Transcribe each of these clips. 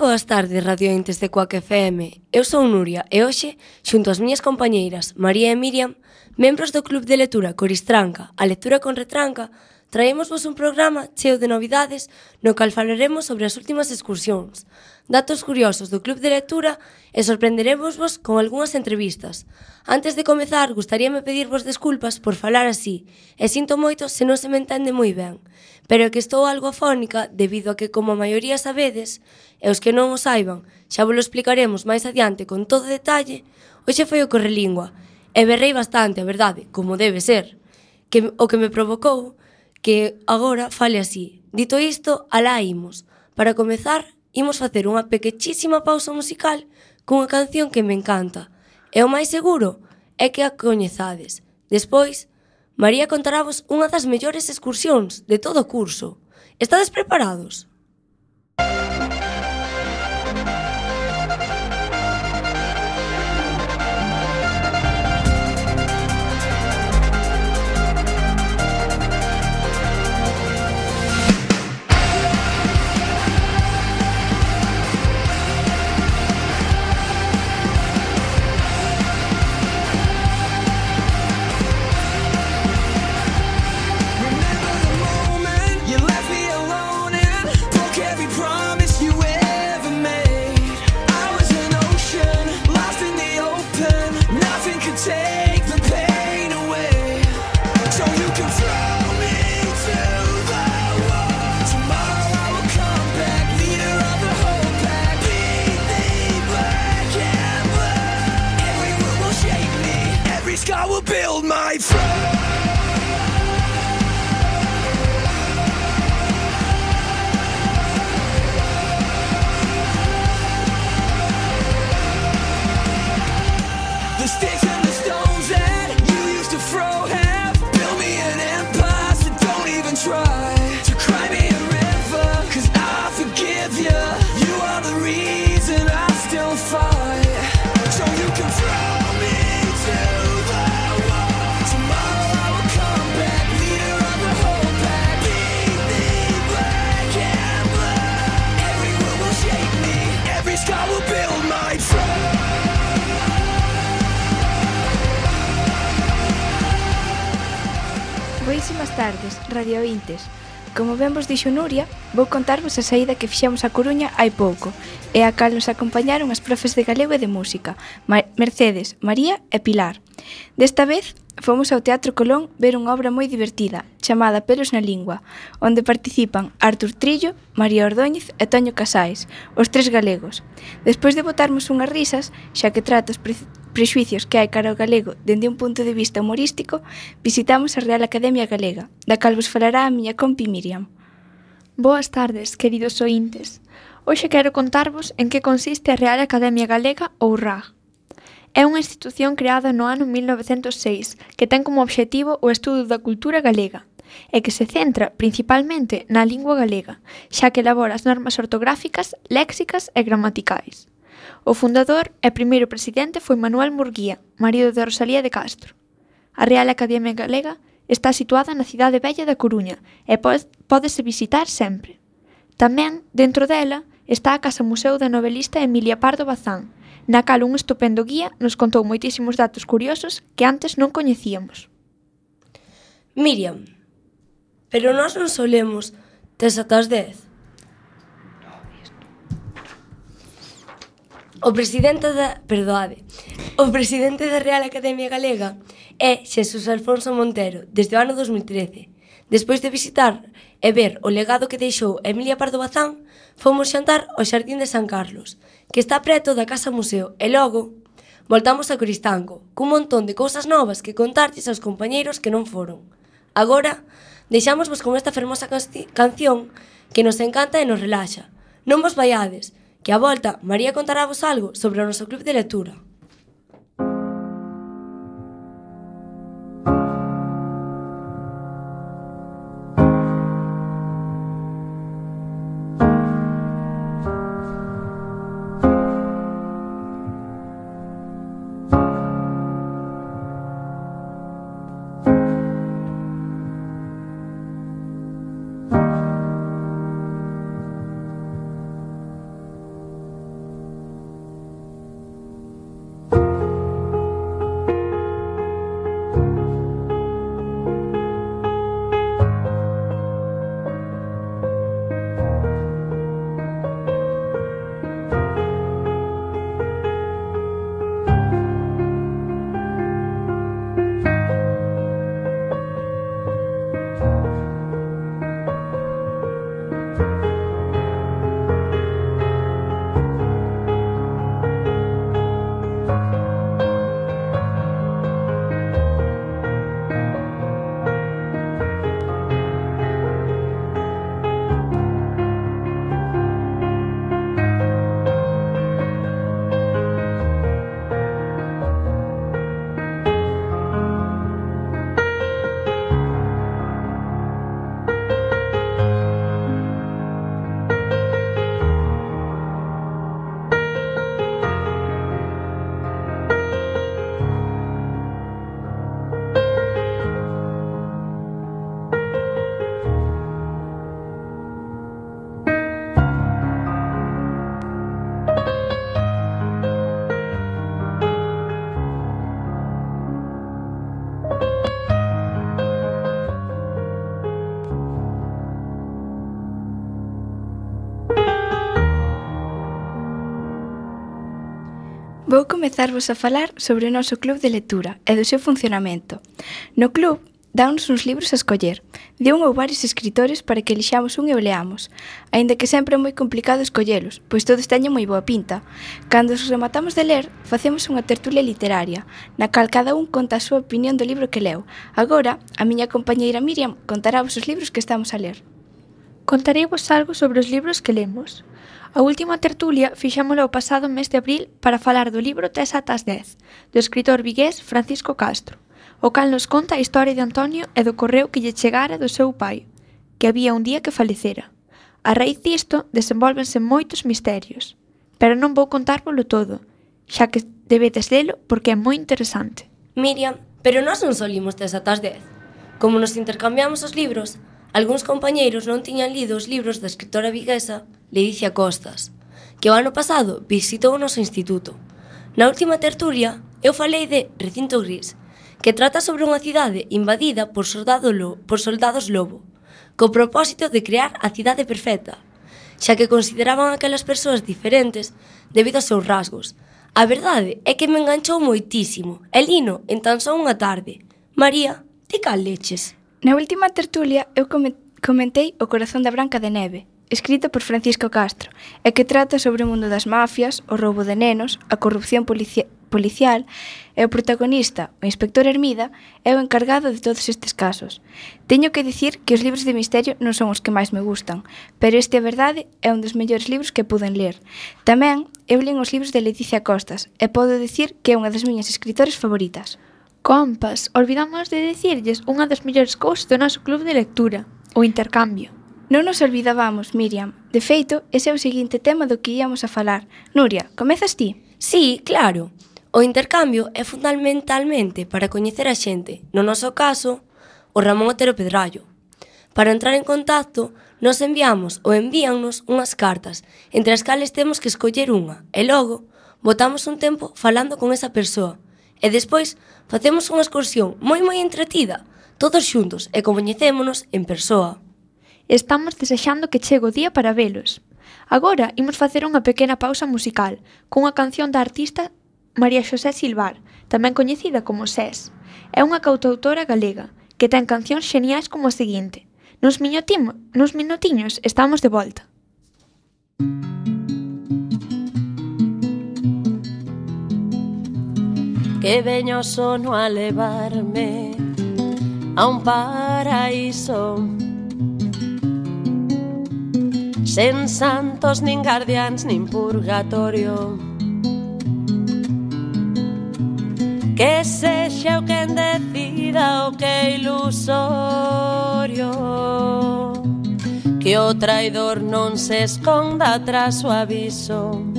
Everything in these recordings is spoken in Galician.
boas tardes, radioentes de Coac FM. Eu sou Nuria e hoxe, xunto ás miñas compañeiras María e Miriam, membros do Club de Lectura Coristranca, a lectura con retranca, traímosvos un programa cheo de novidades no cal falaremos sobre as últimas excursións, datos curiosos do Club de Lectura e sorprenderemosvos con algunhas entrevistas. Antes de comezar, gustaríame pedirvos desculpas por falar así, e sinto moito se non se me entende moi ben, pero é que estou algo afónica debido a que, como a maioría sabedes, e os que non o saiban, xa vos lo explicaremos máis adiante con todo detalle, hoxe foi o correlingua, e berrei bastante, a verdade, como debe ser, que o que me provocou que agora fale así. Dito isto, alá imos. Para comezar, imos facer unha pequechísima pausa musical cunha canción que me encanta. E o máis seguro é que a coñezades. Despois, María contaravos unha das mellores excursións de todo o curso. Estades preparados? Boas tardes, Radio Intes. Como ben vos dixo Nuria, vou contarvos a saída que fixemos a Coruña hai pouco, e a cal nos acompañaron as profes de galego e de música, Mercedes, María e Pilar. Desta vez, fomos ao Teatro Colón ver unha obra moi divertida, chamada Pelos na Lingua, onde participan Artur Trillo, María Ordóñez e Toño Casais, os tres galegos. Despois de botarmos unhas risas, xa que tratos prexuicios que hai cara ao galego dende un punto de vista humorístico, visitamos a Real Academia Galega, da cal vos falará a miña compi Miriam. Boas tardes, queridos ointes. Hoxe quero contarvos en que consiste a Real Academia Galega ou RAG. É unha institución creada no ano 1906 que ten como obxectivo o estudo da cultura galega, e que se centra principalmente na lingua galega, xa que elabora as normas ortográficas, léxicas e gramaticais. O fundador e primeiro presidente foi Manuel Murguía, marido de Rosalía de Castro. A Real Academia Galega está situada na cidade bella da Coruña e pódese visitar sempre. Tamén, dentro dela, está a Casa Museo da novelista Emilia Pardo Bazán, na cal un estupendo guía nos contou moitísimos datos curiosos que antes non coñecíamos. Miriam, pero nós non solemos tes ata as 10. O presidente da, perdoade, o presidente da Real Academia Galega é Xesús Alfonso Montero desde o ano 2013. Despois de visitar e ver o legado que deixou Emilia Pardo Bazán, fomos xantar ao Xardín de San Carlos, que está preto da Casa Museo, e logo voltamos a Coristanco, cun montón de cousas novas que contartes aos compañeiros que non foron. Agora, deixámosvos con esta fermosa canción que nos encanta e nos relaxa. Non vos vaiades, que a volta María contará-vos algo sobre o noso club de lectura. comezarvos a falar sobre o noso club de lectura e do seu funcionamento. No club dános uns libros a escoller, de un ou varios escritores para que elixamos un e o leamos, aínda que sempre é moi complicado escollelos, pois todos teñen moi boa pinta. Cando os rematamos de ler, facemos unha tertulia literaria, na cal cada un conta a súa opinión do libro que leu. Agora, a miña compañeira Miriam contará vos os libros que estamos a ler. Contarei vos algo sobre os libros que lemos. A última tertulia fixámola o pasado mes de abril para falar do libro Tes atas 10, do escritor vigués Francisco Castro, o cal nos conta a historia de Antonio e do correo que lle chegara do seu pai, que había un día que falecera. A raíz disto desenvolvense moitos misterios, pero non vou contárvolo todo, xa que debedes lelo porque é moi interesante. Miriam, pero nós non solimos tes atas 10. Como nos intercambiamos os libros, Algúns compañeiros non tiñan lido os libros da escritora viguesa Ledicia Costas, que o ano pasado visitou o noso instituto. Na última tertulia, eu falei de Recinto Gris, que trata sobre unha cidade invadida por, soldado lo, por soldados lobo, co propósito de crear a cidade perfecta, xa que consideraban aquelas persoas diferentes debido aos seus rasgos. A verdade é que me enganchou moitísimo, e lino en tan só unha tarde. María, ti cal leches? Na última tertulia eu comentei O corazón da Branca de Neve, escrito por Francisco Castro, e que trata sobre o mundo das mafias, o roubo de nenos, a corrupción polici policial, e o protagonista, o inspector Hermida, é o encargado de todos estes casos. Teño que dicir que os libros de misterio non son os que máis me gustan, pero este a verdade é un dos mellores libros que puden ler. Tamén eu lín os libros de Leticia Costas e podo dicir que é unha das miñas escritores favoritas. Compas, olvidamos de dicirlles unha das mellores cousas do noso club de lectura, o intercambio. Non nos olvidábamos, Miriam. De feito, ese é o seguinte tema do que íamos a falar. Nuria, comezas ti? Sí, claro. O intercambio é fundamentalmente para coñecer a xente, no noso caso, o Ramón Otero Pedrallo. Para entrar en contacto, nos enviamos ou envíannos unhas cartas, entre as cales temos que escoller unha, e logo, votamos un tempo falando con esa persoa, E despois facemos unha excursión moi moi entretida, todos xuntos e coñecémonos en persoa. Estamos desexando que chegue o día para velos. Agora imos facer unha pequena pausa musical cunha canción da artista María Xosé Silvar, tamén coñecida como SES. É unha cautautora galega que ten cancións xeniais como a seguinte. Nos, minutim, nos minutiños estamos de volta. Música que veño sono a levarme a un paraíso. Sen santos nin guardians nin purgatorio. Que sexa o quen decida o que ilusorio. Que o traidor non se esconda tras o aviso.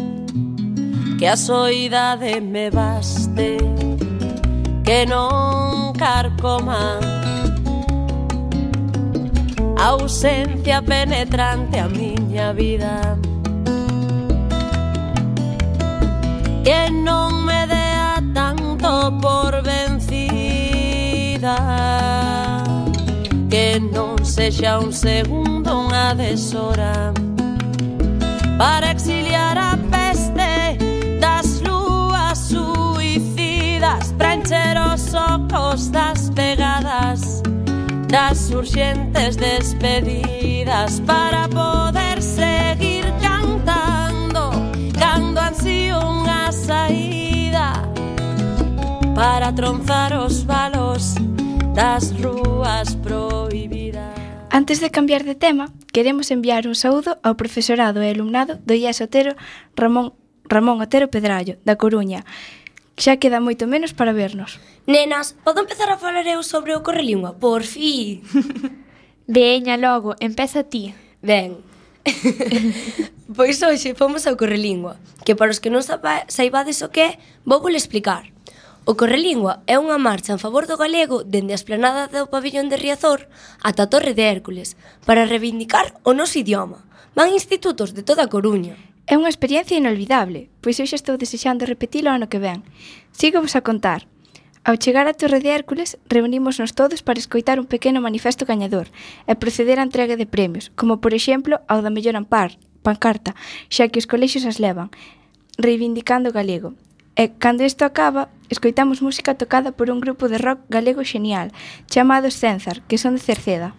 Que a soidade me baste Que non carcoma ausencia penetrante a miña vida Que non me dea tanto por vencida Que non sexa un segundo unha deshora Para exiliar a ser os ocos das pegadas das urxentes despedidas para poder seguir cantando cando ansí unha saída para tronzar os balos das rúas prohibidas. Antes de cambiar de tema, queremos enviar un saúdo ao profesorado e alumnado do IES Otero Ramón, Ramón Otero Pedrallo, da Coruña, Xa queda moito menos para vernos. Nenas, podo empezar a falar eu sobre o correlingua, por fi. Veña, logo, empeza ti. Ben. pois hoxe fomos ao correlingua, que para os que non saibades o que é, vou vos explicar. O Correlingua é unha marcha en favor do galego dende a esplanada do pabellón de Riazor ata a Torre de Hércules para reivindicar o noso idioma. Van institutos de toda a Coruña. É unha experiencia inolvidable, pois eu xa estou desexando repetilo ano que ven. Sigo vos a contar. Ao chegar á Torre de Hércules, reunímonos todos para escoitar un pequeno manifesto gañador e proceder á entrega de premios, como por exemplo ao da mellor ampar, pancarta, xa que os colexios as levan, reivindicando o galego. E cando isto acaba, escoitamos música tocada por un grupo de rock galego xenial, chamado Cenzar, que son de Cerceda.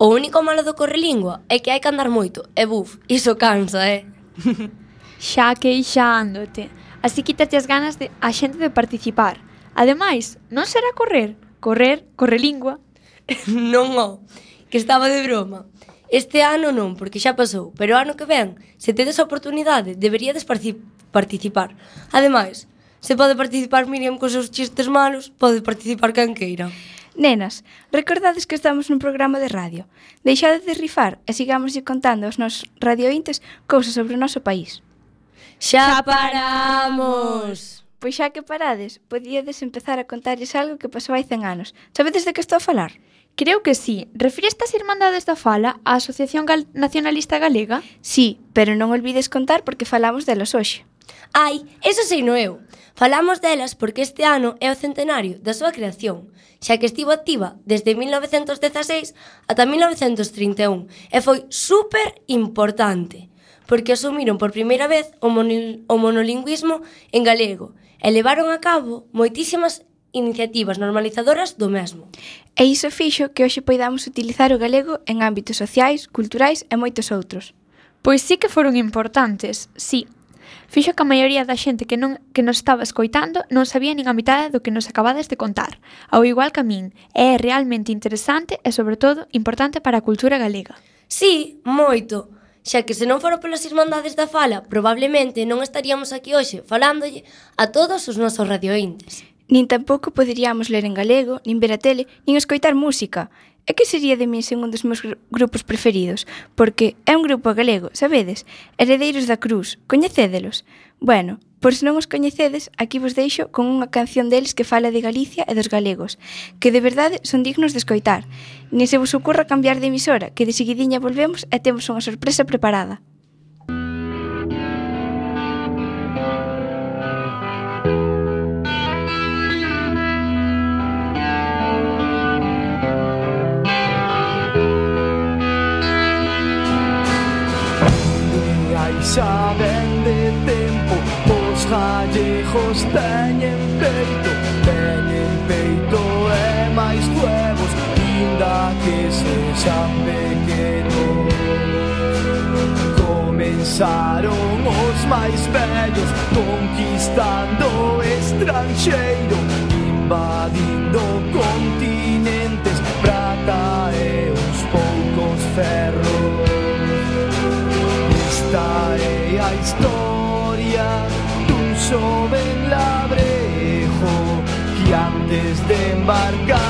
O único malo do correlingua é que hai que andar moito, e buf, iso cansa, eh? xa queixándote. Así quítate as ganas de a xente de participar. Ademais, non será correr, correr, correlingua. non, ó, que estaba de broma. Este ano non, porque xa pasou, pero o ano que ven, se tedes a oportunidade, deberíades participar. Ademais, se pode participar Miriam cos seus chistes malos, pode participar quen queira. Nenas, recordades que estamos nun programa de radio. Deixade de rifar e sigamos contando aos nosos radiointes cousas sobre o noso país. Xa paramos! Pois xa que parades, podíades empezar a contarlles algo que pasou hai 100 anos. Sabedes de que estou a falar? Creo que sí. Refireste as Irmandades da Fala á Asociación Gal Nacionalista Galega? Sí, pero non olvides contar porque falamos delas hoxe. Ai, eso sei no eu. Falamos delas porque este ano é o centenario da súa creación, xa que estivo activa desde 1916 ata 1931 e foi super importante porque asumiron por primeira vez o, monil, o monolingüismo en galego e levaron a cabo moitísimas iniciativas normalizadoras do mesmo. E iso fixo que hoxe poidamos utilizar o galego en ámbitos sociais, culturais e moitos outros. Pois sí que foron importantes, sí, Fixo que a maioría da xente que, non, que nos estaba escoitando non sabía nin a mitad do que nos acabades de contar, ao igual que a min. É realmente interesante e, sobre todo, importante para a cultura galega. Sí, moito. Xa que se non fora polas Irmandades da Fala, probablemente non estaríamos aquí hoxe falándolle a todos os nosos radiointes. Nin tampouco poderíamos ler en galego, nin ver a tele, nin escoitar música. E que sería de min sen un dos meus grupos preferidos? Porque é un grupo galego, sabedes? Heredeiros da Cruz, coñecédelos? Bueno, por se non os coñecedes, aquí vos deixo con unha canción deles que fala de Galicia e dos galegos, que de verdade son dignos de escoitar. Ni se vos ocorra cambiar de emisora, que de seguidiña volvemos e temos unha sorpresa preparada. novos teñen peito Teñen peito e máis huevos Inda que sexan pequenos Comenzaron os máis vellos Conquistando estranxeiro Invadindo continentes Prata e uns poucos ferros. Esta é a historia dun sol antes embarcar.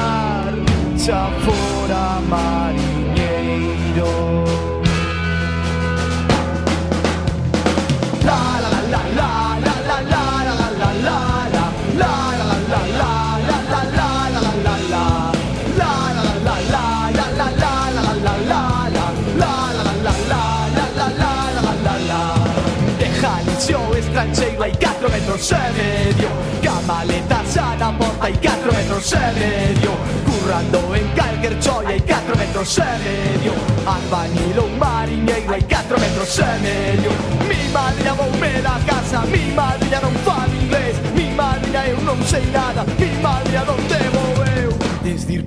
La la la la la la la la la la la 4 metros e medio Camaleta e medio Currando en Calguerchoia hai 4 metros e medio Albañil ou mariñeiro hai 4 metros e medio Mi madriña voume da casa Mi madriña non fala inglés Mi madriña eu non sei nada Mi madriña non te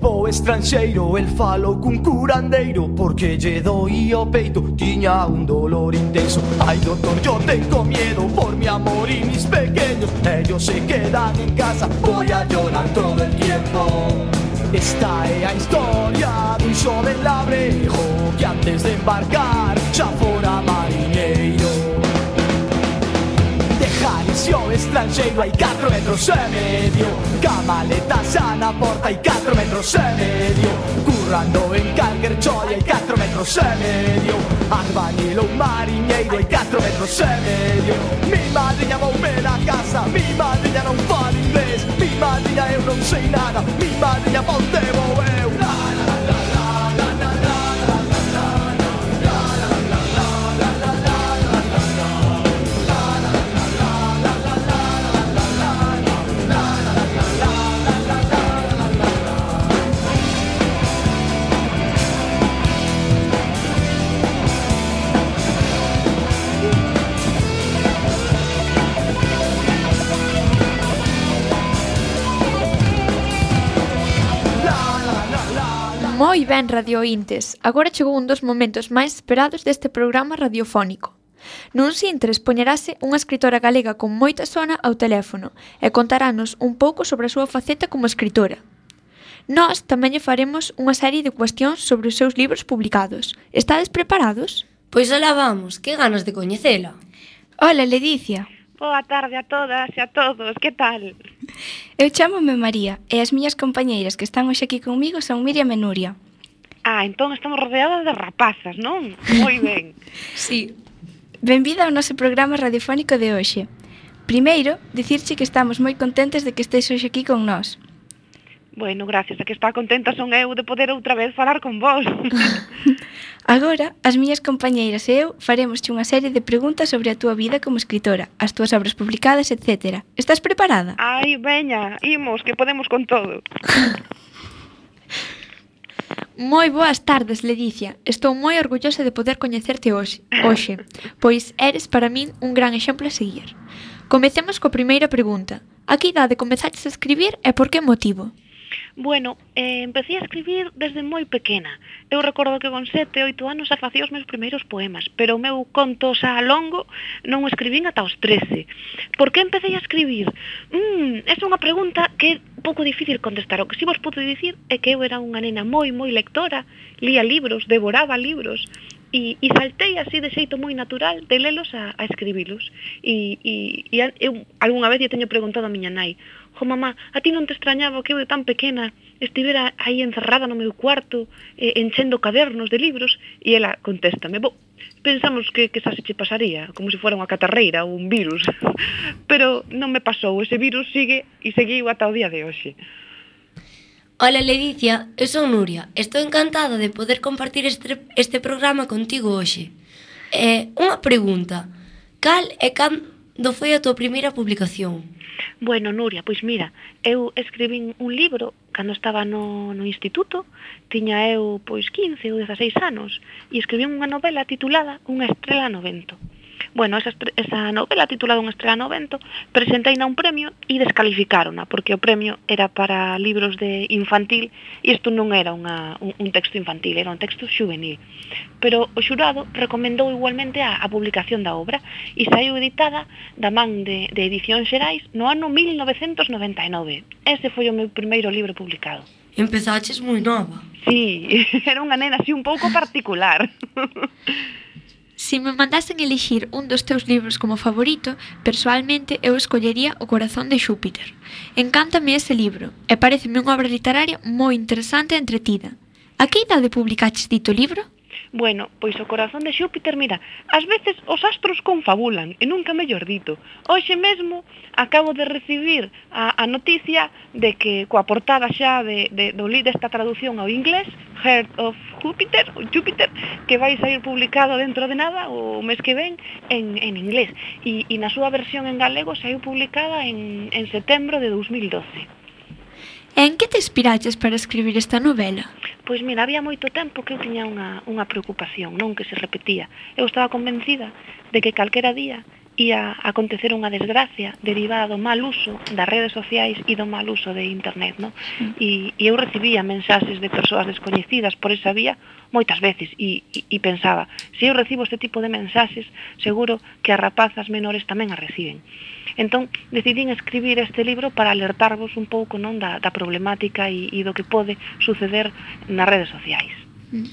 Desdirpo estranxeiro El falou cun curandeiro Porque lle doi o peito Tiña un dolor intenso. Ai doctor, yo tengo miedo Por mi amor y mis pequeños. Ellos se quedan en casa Voy a llorar todo el tiempo. Esta é a historia dun xoven labrejo Que antes de embarcar xa fora mariñeiro estranxeiro hai 4 metros e medio. Camaleta xa na porta hai 4 metros e medio. Currando en calquer choia hai 4 metros e medio. Albañil ou mariñeiro hai 4 metros e medio. Mi madriña voume na casa, mi madriña non fala inglés Mi madriña eu non sei nada, mi madriña ponte vou Moi ben, radiointes. Agora chegou un dos momentos máis esperados deste programa radiofónico. Nun Sintres poñerase unha escritora galega con moita sona ao teléfono e contarános un pouco sobre a súa faceta como escritora. Nós tamén lle faremos unha serie de cuestións sobre os seus libros publicados. Estades preparados? Pois alá vamos, que ganas de coñecela. Hola, Ledicia. Boa tarde a todas e a todos, que tal? Eu chamome María e as miñas compañeiras que están hoxe aquí comigo son Miriam e Nuria. Ah, entón estamos rodeadas de rapazas, non? Moi ben. sí. Benvida ao noso programa radiofónico de hoxe. Primeiro, dicirche que estamos moi contentes de que estés hoxe aquí con nós. Bueno, gracias, a que está contenta son eu de poder outra vez falar con vos. Agora, as miñas compañeiras e eu faremos unha serie de preguntas sobre a túa vida como escritora, as túas obras publicadas, etc. Estás preparada? Ai, veña, imos, que podemos con todo. Moi boas tardes, Ledicia. Estou moi orgullosa de poder coñecerte hoxe, hoxe, pois eres para min un gran exemplo a seguir. Comecemos coa primeira pregunta. A que idade comezaches a escribir e por que motivo? Bueno, eh, empecé a escribir desde moi pequena. Eu recordo que con sete, oito anos xa facía os meus primeiros poemas, pero o meu conto xa a longo non o escribín ata os 13. Por que empecé a escribir? Mm, esa é unha pregunta que é pouco difícil contestar. O que si vos podo dicir é que eu era unha nena moi, moi lectora, lía libros, devoraba libros, e, e saltei así de xeito moi natural de lelos a, a escribilos. E, e, e eu algunha vez lle teño preguntado a miña nai, jo mamá, a ti non te extrañaba que eu de tan pequena estivera aí encerrada no meu cuarto eh, enchendo cadernos de libros e ela contéstame, bo, pensamos que, que xa se che pasaría, como se fora unha catarreira ou un virus, pero non me pasou, ese virus sigue e seguiu ata o día de hoxe. Hola Ledicia, eu son Nuria. Estou encantada de poder compartir este, este programa contigo hoxe. Eh, unha pregunta. Cal e cando foi a tua primeira publicación? Bueno, Nuria, pois mira, eu escribín un libro cando estaba no, no instituto, tiña eu pois 15 ou 16 anos, e escribín unha novela titulada Unha estrela no vento. Bueno, esa, esa novela titulada Un estrela no vento presentaina un premio e descalificarona porque o premio era para libros de infantil e isto non era unha, un, un texto infantil, era un texto juvenil. Pero o xurado recomendou igualmente a, a publicación da obra e saiu editada da man de, de Edición Xerais no ano 1999. Ese foi o meu primeiro libro publicado. Empezaches moi nova. Sí, era unha nena así un pouco particular. Se me mandasen elixir un dos teus libros como favorito, persoalmente eu escollería O corazón de Xúpiter. Encántame ese libro e pareceme unha obra literaria moi interesante e entretida. A que idade publicaches dito libro? Bueno, pois o corazón de Xúpiter, mira, ás veces os astros confabulan, e nunca mellor dito. Hoxe mesmo acabo de recibir a, a noticia de que coa portada xa de, de, do li desta traducción ao inglés, Heart of Júpiter, Júpiter, que vai sair publicado dentro de nada o mes que ven en, en inglés. E, e na súa versión en galego saiu publicada en, en setembro de 2012. En que te inspiraches para escribir esta novela? Pois mira, había moito tempo que eu tiña unha, unha preocupación, non que se repetía. Eu estaba convencida de que calquera día ia acontecer unha desgracia derivada do mal uso das redes sociais e do mal uso de internet, no? E, e eu recibía mensaxes de persoas descoñecidas por esa vía moitas veces e, e, e pensaba, se eu recibo este tipo de mensaxes, seguro que as rapazas menores tamén as reciben. Entón, decidín escribir este libro para alertarvos un pouco non da, da problemática e, e do que pode suceder nas redes sociais. Mm.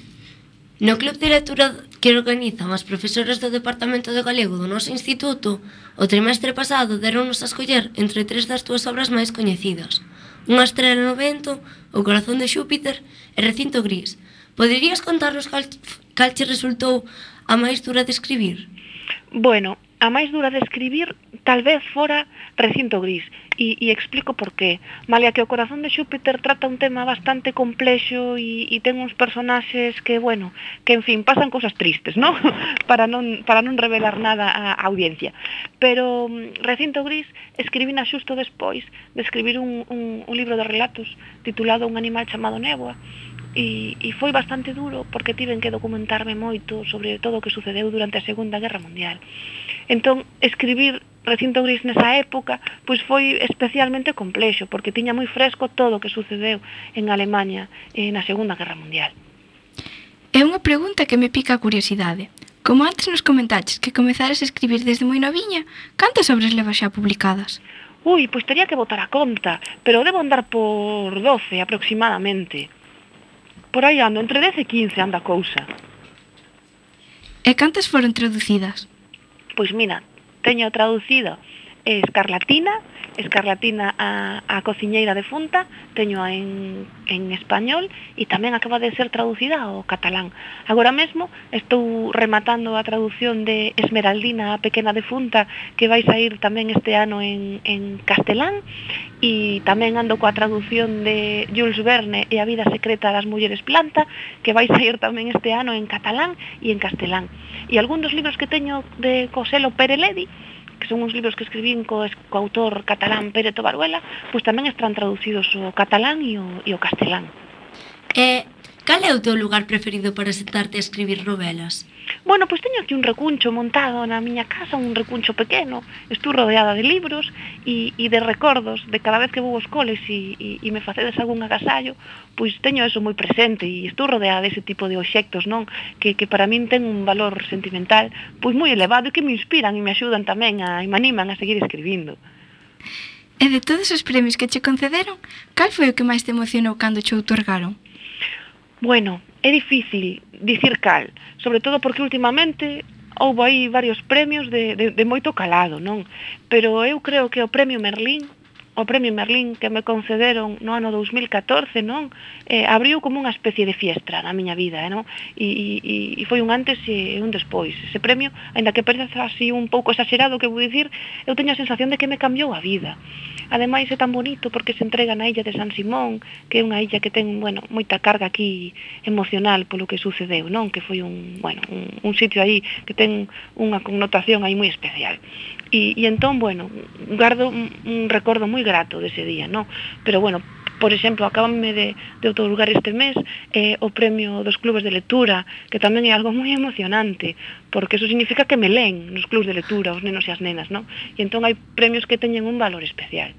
No Club de Lectura que organizan as profesoras do Departamento de Galego do noso instituto, o trimestre pasado deronnos a escoller entre tres das túas obras máis coñecidas. Unha estrela no vento, O corazón de Xúpiter e Recinto Gris, Poderías contarnos cal, cal che resultou a máis dura de escribir? Bueno, a máis dura de escribir tal vez fora Recinto Gris e, e explico por qué. Malia que o corazón de Xúpiter trata un tema bastante complexo e, e ten uns personaxes que, bueno, que en fin, pasan cousas tristes, ¿no? para non para non revelar nada á audiencia. Pero mm, Recinto Gris escribina xusto despois de escribir un, un, un libro de relatos titulado Un animal chamado néboa, e, e foi bastante duro porque tiven que documentarme moito sobre todo o que sucedeu durante a Segunda Guerra Mundial. Entón, escribir Recinto Gris nesa época pois foi especialmente complexo porque tiña moi fresco todo o que sucedeu en Alemanha eh, na Segunda Guerra Mundial. É unha pregunta que me pica a curiosidade. Como antes nos comentaches que comezares a escribir desde moi noviña, cantas obras levas xa publicadas? Ui, pois teria que botar a conta, pero debo andar por 12 aproximadamente. Por aí ando, entre 10 e 15 anda a cousa. E cantas foron traducidas? Pois mira, teño traducido é Escarlatina, Escarlatina a, a cociñeira de Funta, teño en, en español e tamén acaba de ser traducida ao catalán. Agora mesmo estou rematando a traducción de Esmeraldina a Pequena de Funta que vai sair tamén este ano en, en castelán e tamén ando coa traducción de Jules Verne e a vida secreta das mulleres planta que vai sair tamén este ano en catalán e en castelán. E algún dos libros que teño de Coselo Pereledi que son uns libros que escribín co, co autor catalán Pere Tobaruela, pois tamén están traducidos o catalán e o, e o castelán. E Cal é o teu lugar preferido para sentarte a escribir novelas? Bueno, pois teño aquí un recuncho montado na miña casa, un recuncho pequeno. Estou rodeada de libros e, e de recordos de cada vez que vou aos coles e, e, e me facedes algún agasallo, pois teño eso moi presente e estou rodeada dese tipo de obxectos, non? Que, que para min ten un valor sentimental pois moi elevado e que me inspiran e me axudan tamén a, e me animan a seguir escribindo. E de todos os premios que che concederon, cal foi o que máis te emocionou cando che outorgaron? Bueno, é difícil dicir cal, sobre todo porque últimamente houbo aí varios premios de, de, de moito calado, non? Pero eu creo que o premio Merlín o Premio Merlín que me concederon no ano 2014, non? Eh, abriu como unha especie de fiestra na miña vida, eh, non? E, e, e foi un antes e un despois. Ese premio, aínda que pareza así un pouco exagerado que vou dicir, eu teño a sensación de que me cambiou a vida. Ademais é tan bonito porque se entrega na illa de San Simón, que é unha illa que ten, bueno, moita carga aquí emocional polo que sucedeu, non? Que foi un, bueno, un, un sitio aí que ten unha connotación aí moi especial. E, e entón, bueno, guardo un, un recordo moi grato dese día, non? Pero, bueno, por exemplo, acabame de, de otorgar este mes eh, o premio dos clubes de lectura, que tamén é algo moi emocionante, porque eso significa que me leen nos clubes de lectura, os nenos e as nenas, non? E entón hai premios que teñen un valor especial.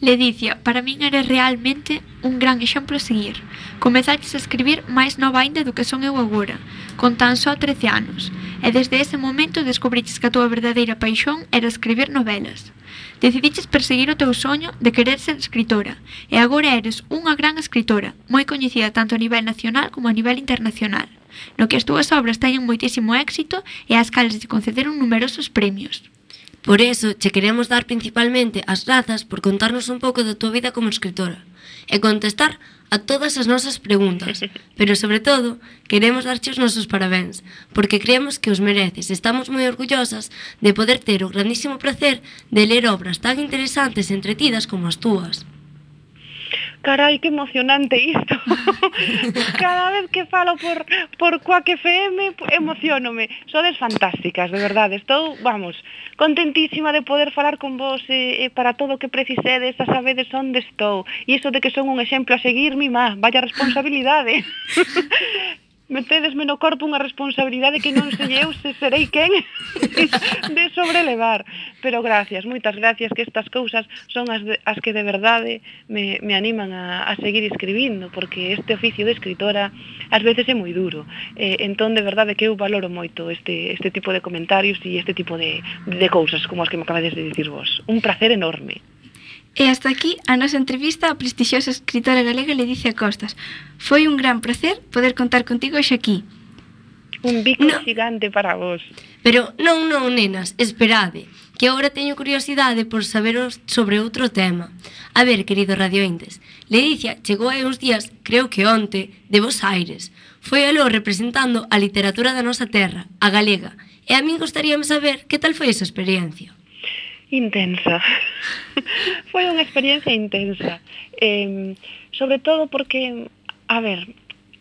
Ledicia, para min eres realmente un gran exemplo a seguir. Comezaches a escribir máis nova ainda do que son eu agora, con tan só 13 anos, e desde ese momento descubriches que a túa verdadeira paixón era escribir novelas. Decidiches perseguir o teu soño de querer ser escritora, e agora eres unha gran escritora, moi coñecida tanto a nivel nacional como a nivel internacional, no que as túas obras teñen moitísimo éxito e ás cales te concederon numerosos premios. Por eso, che queremos dar principalmente as grazas por contarnos un pouco da tua vida como escritora e contestar a todas as nosas preguntas, pero sobre todo queremos darche os nosos parabéns, porque creemos que os mereces. Estamos moi orgullosas de poder ter o grandísimo placer de ler obras tan interesantes e entretidas como as túas carai, que emocionante isto. Cada vez que falo por, por Quack FM, emocionome. Sodes fantásticas, de verdade. Estou, vamos, contentísima de poder falar con vos e, e para todo o que precisedes, a sabedes onde estou. E iso de que son un exemplo a seguir, mi má, vaya responsabilidade. metedesme no corpo unha responsabilidade que non sei eu se serei quen de sobrelevar. Pero gracias, moitas gracias, que estas cousas son as, de, as que de verdade me, me animan a, a seguir escribindo, porque este oficio de escritora ás veces é moi duro. Eh, entón, de verdade, que eu valoro moito este, este tipo de comentarios e este tipo de, de cousas como as que me acabades de dicir vos. Un placer enorme. E hasta aquí a nosa entrevista á prestixiosa escritora galega Ledicia Costas. Foi un gran placer poder contar contigo xa aquí. Un bico no. gigante para vos. Pero non, non, nenas, esperade, que agora teño curiosidade por saber sobre outro tema. A ver, querido radiointes, Ledicia chegou hai uns días, creo que onte, de Vos Aires. Foi aló representando a literatura da nosa terra, a galega, e a min gostaríame saber que tal foi esa experiencia. Intensa. Foi unha experiencia intensa. Eh, sobre todo porque, a ver,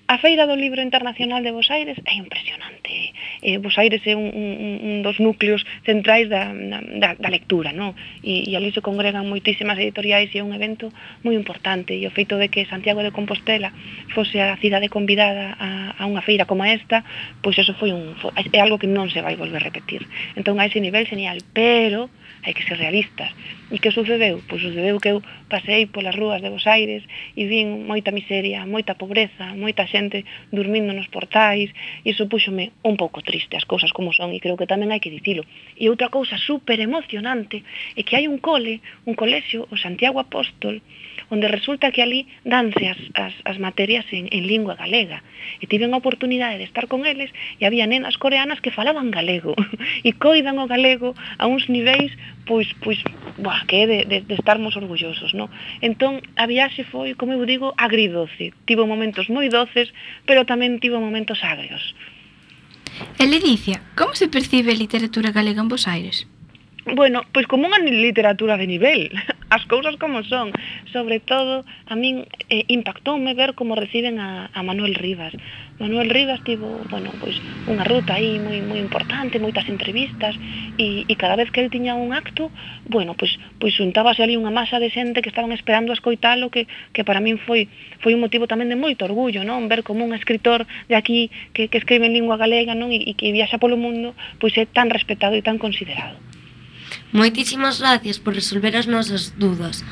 a Feira do Libro Internacional de Bos Aires é impresionante. Eh, Bos Aires é un, un, un dos núcleos centrais da, da, da lectura, non? E, e ali se congregan moitísimas editoriais e é un evento moi importante. E o feito de que Santiago de Compostela fose a cidade convidada a, a unha feira como esta, pois eso foi un, foi, é algo que non se vai volver a repetir. Entón, a ese nivel, genial. pero hai que ser realistas. E que sucedeu? Pois sucedeu que eu pasei polas rúas de Bos Aires e vin moita miseria, moita pobreza, moita xente dormindo nos portais, e iso puxome un pouco triste as cousas como son, e creo que tamén hai que dicilo. E outra cousa super emocionante é que hai un cole, un colexio, o Santiago Apóstol, onde resulta que ali danse as, as, as materias en, en lingua galega. E tiven a oportunidade de estar con eles e había nenas coreanas que falaban galego e coidan o galego a uns niveis pois, pois buah, que é de, de, de estarmos orgullosos, non? Entón, a viaxe foi, como eu digo, agridoce. Tivo momentos moi doces, pero tamén tivo momentos agrios. E Ledicia, como se percibe a literatura galega en Bos Aires? bueno, pois como unha literatura de nivel, as cousas como son. Sobre todo, a min eh, impactoume ver como reciben a, a Manuel Rivas. Manuel Rivas tivo, bueno, pois unha ruta aí moi moi importante, moitas entrevistas e, e cada vez que el tiña un acto, bueno, pois pois xuntábase ali unha masa de xente que estaban esperando a escoitalo que que para min foi foi un motivo tamén de moito orgullo, non? Ver como un escritor de aquí que que escribe en lingua galega, non, e, e que viaxa polo mundo, pois é tan respetado e tan considerado. Moitísimas gracias por resolver as nosas dudas,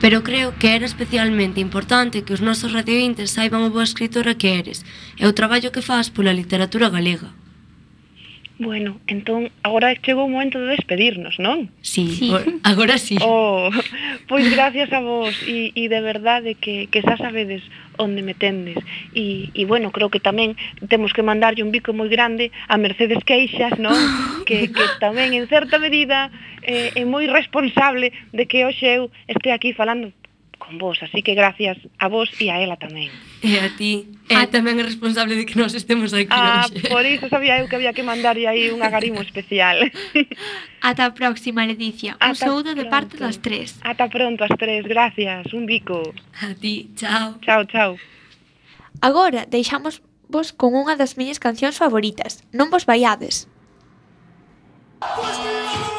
pero creo que era especialmente importante que os nosos radiointes saiban o boa escritora que eres e o traballo que faz pola literatura galega. Bueno, entón, agora chegou o momento de despedirnos, non? Sí, sí. agora sí. Oh, pois gracias a vos e, e de verdade que, que xa sabedes onde me tendes e, e bueno, creo que tamén temos que mandarlle un bico moi grande a Mercedes Queixas, non? Que, que tamén en certa medida eh, é moi responsable de que hoxe eu este aquí falando con vos, así que gracias a vos e a ela tamén. E a ti é tamén é responsable de que nós estemos aquí ah, hoxe. Por iso sabía eu que había que mandarlle aí un agarimo especial. Ata a próxima, Leticia. Ata un saúdo pronto. de parte das tres. Ata pronto, as tres. Gracias. Un bico. A ti. Chao. Chao, chao. Agora, deixamos vos con unha das miñas cancións favoritas. Non vos vaiades. Pois pues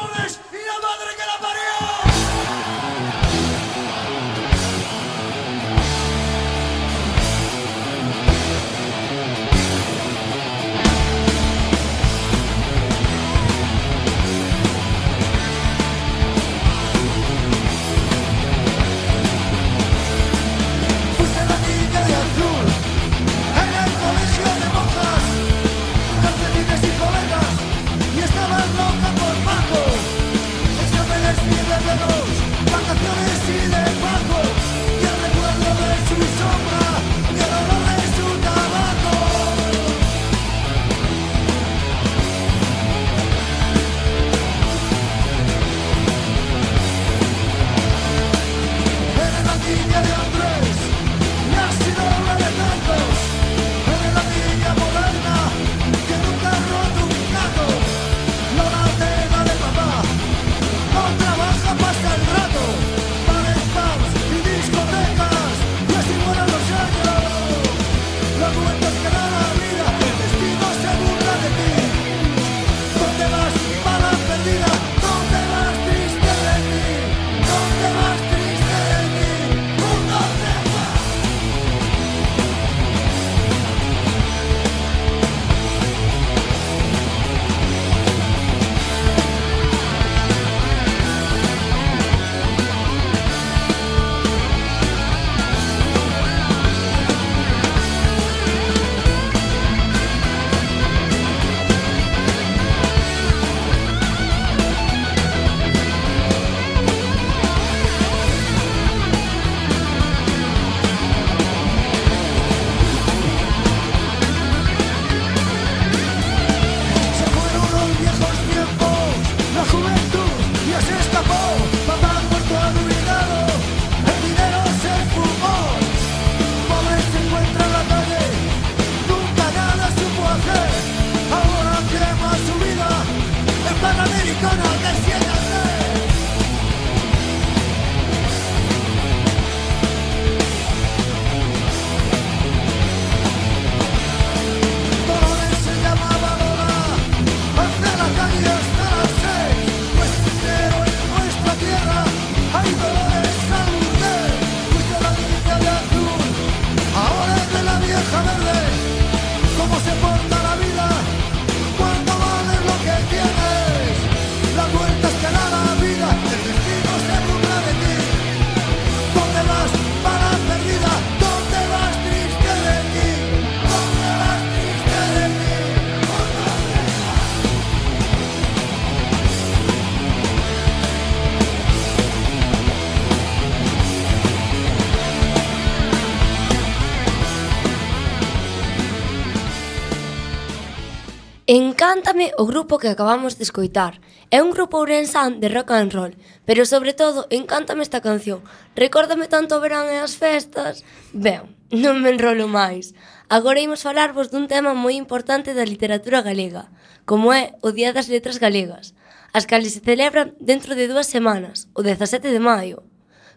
Encántame o grupo que acabamos de escoitar. É un grupo ourensán de rock and roll, pero sobre todo encántame esta canción. Recórdame tanto o verán e as festas. Ben, non me enrolo máis. Agora imos falarvos dun tema moi importante da literatura galega, como é o Día das Letras Galegas, as cales se celebran dentro de dúas semanas, o 17 de maio.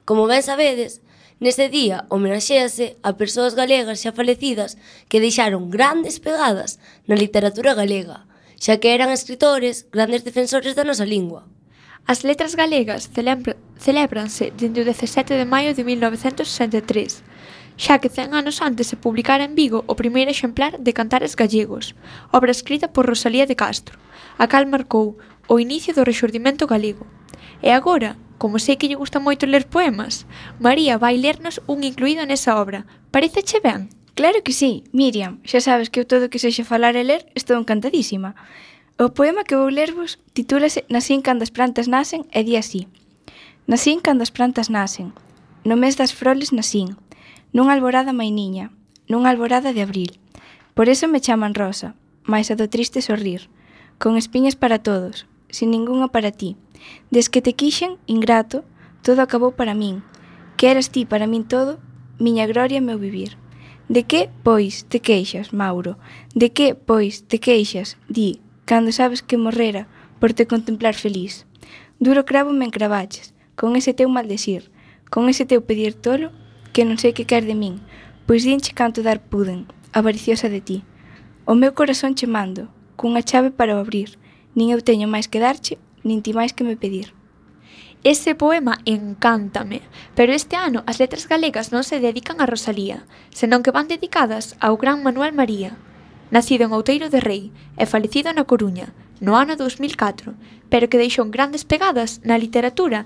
Como ben sabedes, Nese día homenaxéase a persoas galegas xa falecidas que deixaron grandes pegadas na literatura galega xa que eran escritores, grandes defensores da nosa lingua. As letras galegas celebra, celebranse dende o 17 de maio de 1963, xa que 100 anos antes se publicara en Vigo o primeiro exemplar de Cantares Gallegos, obra escrita por Rosalía de Castro, a cal marcou o inicio do rexurdimento galego. E agora, como sei que lle gusta moito ler poemas, María vai lernos un incluído nesa obra. Parece che ben? Claro que sí, Miriam, xa sabes que eu todo que sexa falar e ler estou encantadísima. O poema que vou lervos titúlase Nasín cando as plantas nacen e di así. Nasín cando as plantas nacen, no mes das froles nasín, nunha alborada mainiña, nunha alborada de abril. Por eso me chaman rosa, mais a do triste sorrir, con espiñas para todos, sin ningunha para ti. Des que te quixen, ingrato, todo acabou para min. Que eras ti para min todo, miña gloria e meu vivir. De que, pois, te queixas, Mauro? De que, pois, te queixas, di, cando sabes que morrera por te contemplar feliz? Duro cravo me encravaches, con ese teu maldecir, con ese teu pedir tolo, que non sei que quer de min, pois dinche canto dar puden, avariciosa de ti. O meu corazón che mando, cunha chave para o abrir, nin eu teño máis que darche, nin ti máis que me pedir. Ese poema encántame, pero este ano as letras galegas non se dedican a Rosalía, senón que van dedicadas ao gran Manuel María, nacido en Outeiro de Rei e falecido na Coruña, no ano 2004, pero que deixou grandes pegadas na literatura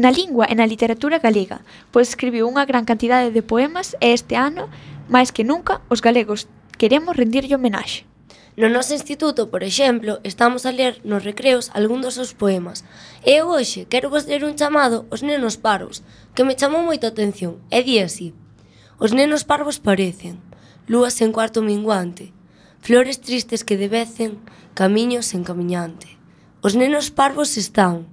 na lingua e na literatura galega, pois escribiu unha gran cantidade de poemas e este ano, máis que nunca, os galegos queremos rendirlle homenaxe. No noso instituto, por exemplo, estamos a ler nos recreos algún dos seus poemas. E eu hoxe quero vos ler un chamado Os nenos parvos, que me chamou moito a atención, e di así. Os nenos parvos parecen, lúas en cuarto minguante, flores tristes que debecen, camiños en camiñante. Os nenos parvos están,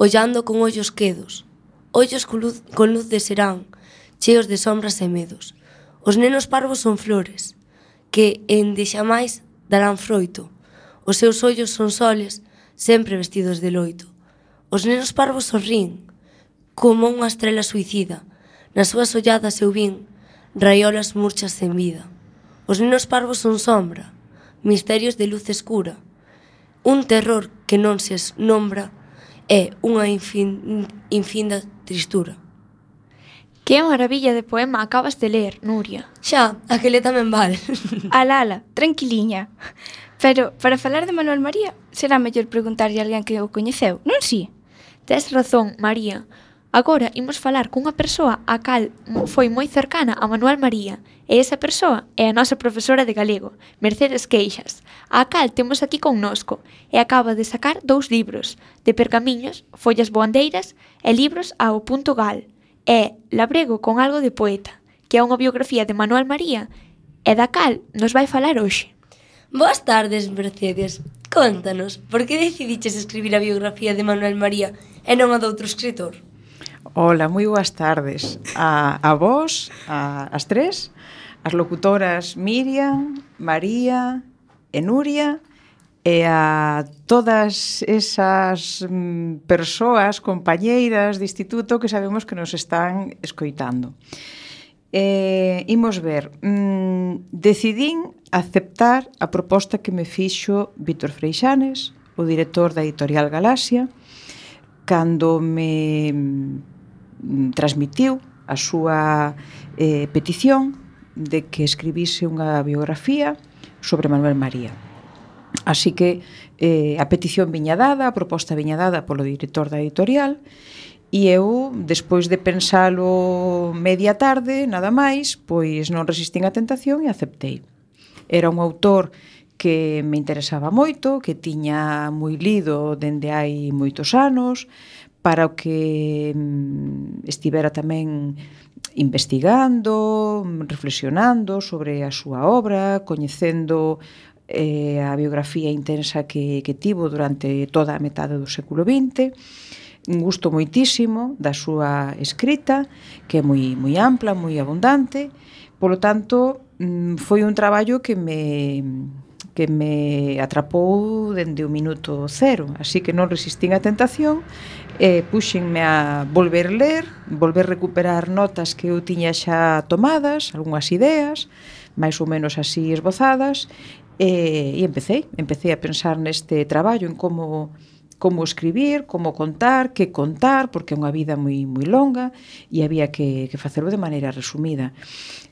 ollando con ollos quedos, ollos con luz, con luz de serán, cheos de sombras e medos. Os nenos parvos son flores, que en de xamais darán froito. Os seus ollos son soles, sempre vestidos de loito. Os nenos parvos sorrín, como unha estrela suicida. Nas súas olladas eu vin raiolas murchas sen vida. Os nenos parvos son sombra, misterios de luz escura. Un terror que non se nombra é unha infinda tristura. Que maravilla de poema acabas de ler, Nuria. Xa, aquele tamén vale. Alala, tranquiliña. Pero para falar de Manuel María, será mellor preguntarlle a alguén que o coñeceu, non si? Tes razón, María. Agora imos falar cunha persoa a cal foi moi cercana a Manuel María, e esa persoa é a nosa profesora de galego, Mercedes Queixas, a cal temos aquí connosco, e acaba de sacar dous libros, de pergamiños, follas boandeiras e libros ao punto gal, é Labrego con algo de poeta, que é unha biografía de Manuel María e da cal nos vai falar hoxe. Boas tardes, Mercedes. Contanos, por que decidiches escribir a biografía de Manuel María e non a doutro escritor? Ola, moi boas tardes a, a vos, a, as tres, as locutoras Miriam, María e Nuria e a todas esas mm, persoas, compañeiras de instituto que sabemos que nos están escoitando. Eh, imos ver, mm, decidín aceptar a proposta que me fixo Víctor Freixanes, o director da editorial Galaxia, cando me mm, transmitiu a súa eh, petición de que escribise unha biografía sobre Manuel María. Así que eh, a petición viña dada, a proposta viña dada polo director da editorial e eu, despois de pensalo media tarde, nada máis, pois non resistín a tentación e aceptei. Era un autor que me interesaba moito, que tiña moi lido dende hai moitos anos, para o que mm, estivera tamén investigando, reflexionando sobre a súa obra, coñecendo eh, a biografía intensa que, que tivo durante toda a metade do século XX, un gusto moitísimo da súa escrita, que é moi, moi ampla, moi abundante, polo tanto, mm, foi un traballo que me que me atrapou dende o minuto cero, así que non resistín a tentación e puxenme a volver ler, volver recuperar notas que eu tiña xa tomadas, algunhas ideas, máis ou menos así esbozadas, E, e empecé, empecé a pensar neste traballo, en como como escribir, como contar, que contar, porque é unha vida moi moi longa e había que, que facelo de maneira resumida.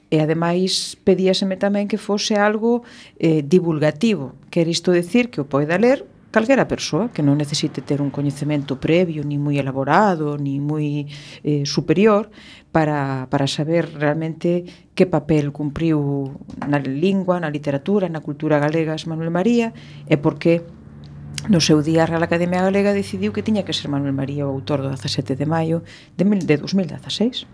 E ademais pedíaseme tamén que fose algo eh, divulgativo, quer isto decir que o poida ler calquera persoa que non necesite ter un coñecemento previo, ni moi elaborado, ni moi eh, superior, para, para saber realmente que papel cumpriu na lingua, na literatura, na cultura galega Manuel María e por que No seu día a Real Academia Galega decidiu que tiña que ser Manuel María o autor do 17 de maio de, de 2016.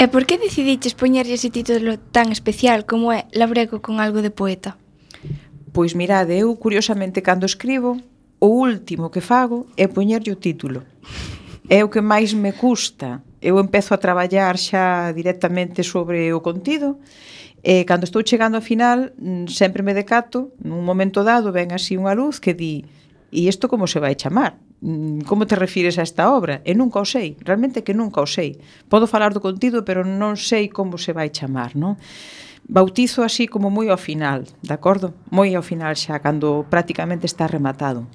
E por que decidiches poñerlle ese título tan especial como é Labrego con algo de poeta? Pois mirade, eu curiosamente cando escribo, o último que fago é poñerlle o título. É o que máis me custa. Eu empezo a traballar xa directamente sobre o contido e cando estou chegando ao final mm, sempre me decato, nun momento dado ven así unha luz que di e isto como se vai chamar? Mm, como te refires a esta obra? E nunca o sei, realmente que nunca o sei. Podo falar do contido, pero non sei como se vai chamar, non? Bautizo así como moi ao final, de acordo? Moi ao final xa, cando prácticamente está rematado.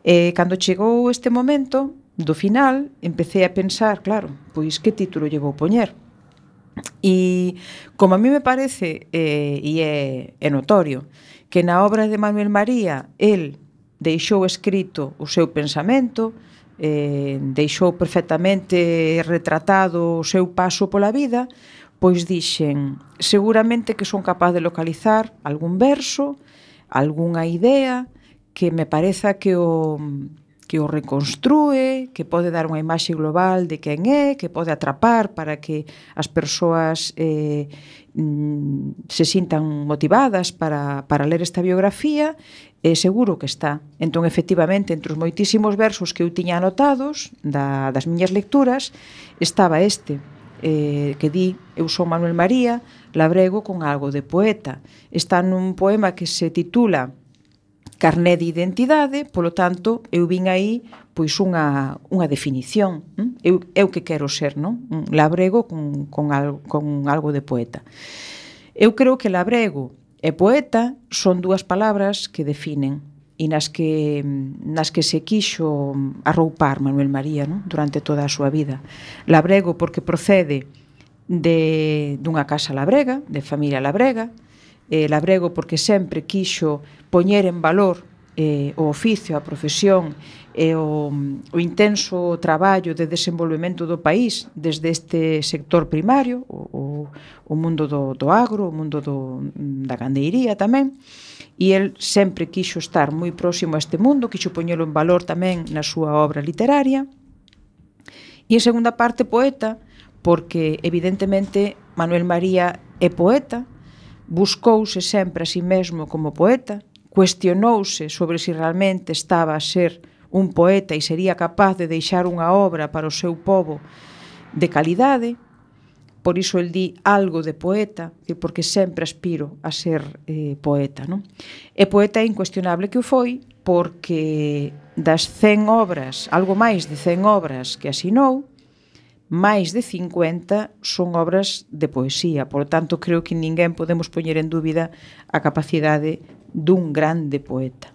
E cando chegou este momento do final, empecé a pensar, claro, pois que título lle vou poñer? E como a mí me parece, eh, e é, é notorio, que na obra de Manuel María el deixou escrito o seu pensamento, eh, deixou perfectamente retratado o seu paso pola vida, pois dixen, seguramente que son capaz de localizar algún verso, algunha idea que me pareza que o que o reconstrúe, que pode dar unha imaxe global de quen é, que pode atrapar para que as persoas eh, mm, se sintan motivadas para, para ler esta biografía, e eh, seguro que está. Entón, efectivamente, entre os moitísimos versos que eu tiña anotados da, das miñas lecturas, estaba este eh, que di Eu sou Manuel María, labrego con algo de poeta. Está nun poema que se titula Carné de identidade, polo tanto, eu vin aí pois unha, unha definición. Hm? Eu, eu que quero ser, non? Un labrego con, con, algo, con algo de poeta. Eu creo que labrego e poeta son dúas palabras que definen e nas que, nas que se quixo arroupar Manuel María non? durante toda a súa vida. Labrego porque procede de, dunha casa labrega, de familia labrega, eh, labrego porque sempre quixo poñer en valor eh, o oficio, a profesión e o, o intenso traballo de desenvolvemento do país desde este sector primario, o, o, o mundo do, do agro, o mundo do, da gandeiría tamén, e el sempre quixo estar moi próximo a este mundo, quixo poñelo en valor tamén na súa obra literaria. E en segunda parte poeta, porque evidentemente Manuel María é poeta, buscouse sempre a si sí mesmo como poeta, cuestionouse sobre si realmente estaba a ser un poeta e sería capaz de deixar unha obra para o seu povo de calidade, por iso el di algo de poeta, porque sempre aspiro a ser eh, poeta. Non? E poeta é incuestionable que o foi, porque das 100 obras, algo máis de 100 obras que asinou, máis de 50 son obras de poesía. Por tanto, creo que ninguén podemos poñer en dúbida a capacidade dun grande poeta.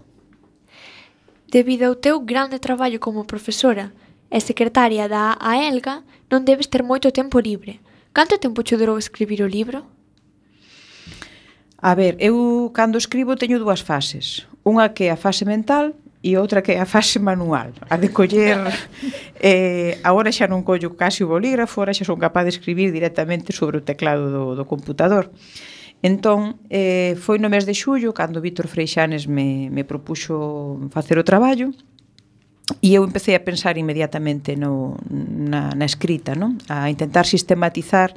Debido ao teu grande traballo como profesora e secretaria da AELGA, non debes ter moito tempo libre, Canto tempo che durou escribir o libro? A ver, eu cando escribo teño dúas fases. Unha que é a fase mental e outra que é a fase manual, a de coller eh, agora xa non collo casi o bolígrafo, agora xa son capaz de escribir directamente sobre o teclado do, do computador. Entón, eh, foi no mes de xullo cando Víctor Freixanes me, me propuxo facer o traballo E eu empecé a pensar inmediatamente no, na, na escrita, non? a intentar sistematizar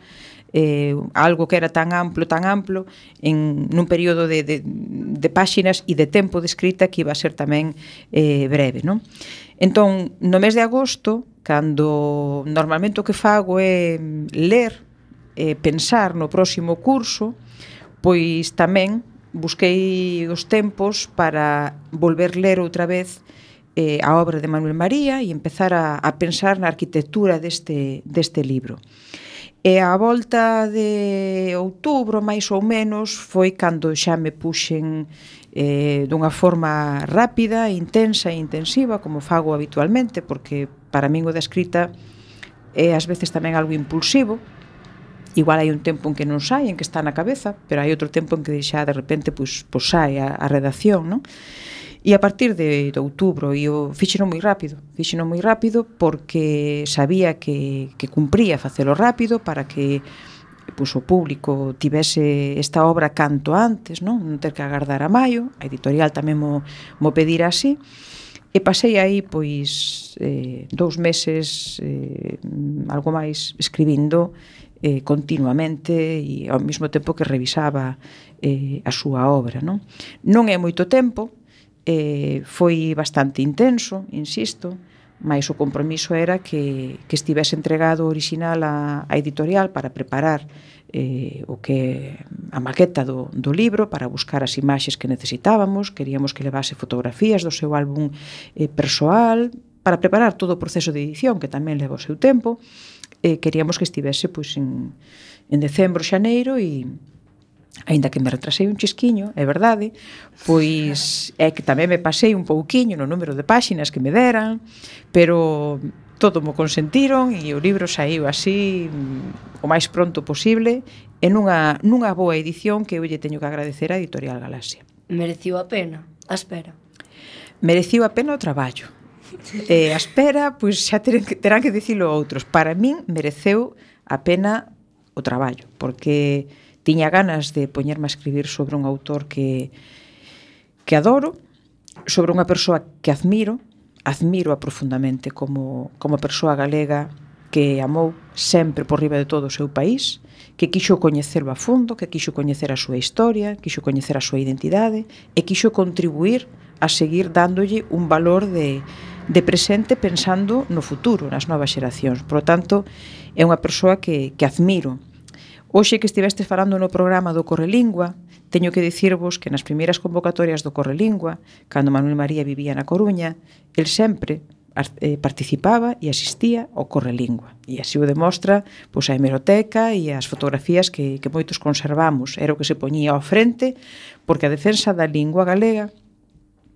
eh, algo que era tan amplo, tan amplo, en nun período de, de, de páxinas e de tempo de escrita que iba a ser tamén eh, breve. Non? Entón, no mes de agosto, cando normalmente o que fago é ler, eh, pensar no próximo curso, pois tamén busquei os tempos para volver ler outra vez eh, a obra de Manuel María e empezar a, a pensar na arquitectura deste, deste libro. E a volta de outubro, máis ou menos, foi cando xa me puxen eh, dunha forma rápida, intensa e intensiva, como fago habitualmente, porque para min o da escrita é ás veces tamén algo impulsivo, Igual hai un tempo en que non sai, en que está na cabeza, pero hai outro tempo en que xa de repente pois, pois sai a, a redacción, non? E a partir de, de outubro, e o fixeno moi rápido, fixeno moi rápido porque sabía que, que cumpría facelo rápido para que pois, o público tivese esta obra canto antes, non, non ter que agardar a maio, a editorial tamén mo, mo pedir así, e pasei aí pois eh, dous meses eh, algo máis escribindo eh, continuamente e ao mesmo tempo que revisaba eh, a súa obra non? non é moito tempo eh, foi bastante intenso, insisto, mas o compromiso era que, que estivese entregado o original a, a editorial para preparar eh, o que a maqueta do, do libro para buscar as imaxes que necesitábamos, queríamos que levase fotografías do seu álbum eh, persoal, para preparar todo o proceso de edición, que tamén leva o seu tempo, eh, queríamos que estivese pois, en, en decembro, xaneiro, e, aínda que me retrasei un chisquiño, é verdade, pois é que tamén me pasei un pouquiño no número de páxinas que me deran, pero todo mo consentiron e o libro saiu así mm, o máis pronto posible e nunha, nunha boa edición que eu lle teño que agradecer a Editorial Galaxia. Mereciu a pena a espera? Mereciu a pena o traballo. E a espera, pois xa terán que, terán que dicilo outros. Para min mereceu a pena o traballo, porque tiña ganas de poñerme a escribir sobre un autor que, que adoro, sobre unha persoa que admiro, admiro a profundamente como, como persoa galega que amou sempre por riba de todo o seu país, que quixo coñecelo a fondo, que quixo coñecer a súa historia, quixo coñecer a súa identidade e quixo contribuir a seguir dándolle un valor de, de presente pensando no futuro, nas novas xeracións. Por lo tanto, é unha persoa que, que admiro Hoxe que estivestes falando no programa do Correlingua, teño que dicirvos que nas primeiras convocatorias do Correlingua, cando Manuel María vivía na Coruña, el sempre eh, participaba e asistía ao Correlingua. E así o demostra pois, a hemeroteca e as fotografías que, que moitos conservamos. Era o que se poñía ao frente, porque a defensa da lingua galega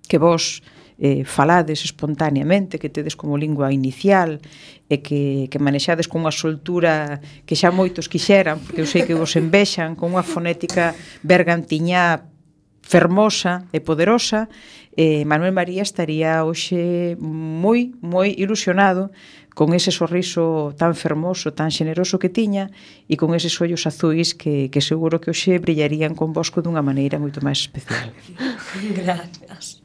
que vos eh, falades espontaneamente, que tedes como lingua inicial e que, que manexades con unha soltura que xa moitos quixeran, porque eu sei que vos envexan, con unha fonética bergantiñá fermosa e poderosa, eh, Manuel María estaría hoxe moi, moi ilusionado con ese sorriso tan fermoso, tan xeneroso que tiña e con eses ollos azuis que, que seguro que hoxe brillarían con vosco dunha maneira moito máis especial. Gracias.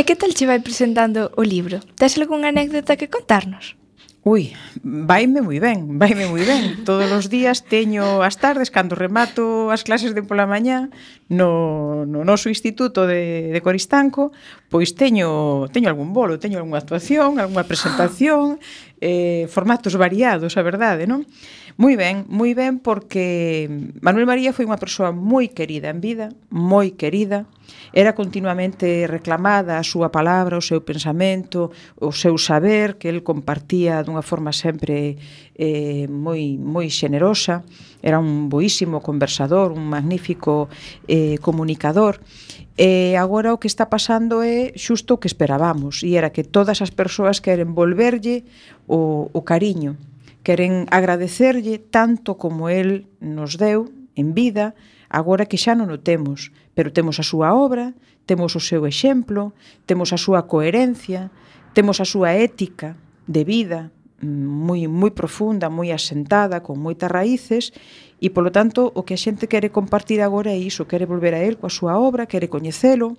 E que tal che vai presentando o libro? Tes algunha anécdota que contarnos? Ui, vaime moi ben, vaime moi ben. Todos os días teño as tardes, cando remato as clases de pola mañá, no, no noso instituto de, de Coristanco, pois teño, teño algún bolo, teño algunha actuación, algunha presentación, eh, formatos variados, a verdade, non? Moi ben, moi ben, porque Manuel María foi unha persoa moi querida en vida, moi querida, era continuamente reclamada a súa palabra, o seu pensamento, o seu saber, que el compartía dunha forma sempre eh, moi, moi xenerosa, era un boísimo conversador, un magnífico eh, comunicador, E agora o que está pasando é xusto o que esperábamos, e era que todas as persoas queren volverlle o, o cariño, queren agradecerlle tanto como el nos deu en vida, agora que xa non o temos, pero temos a súa obra, temos o seu exemplo, temos a súa coherencia, temos a súa ética de vida, moi moi profunda, moi asentada, con moitas raíces e polo tanto o que a xente quere compartir agora é iso, quere volver a el coa súa obra, quere coñecelo.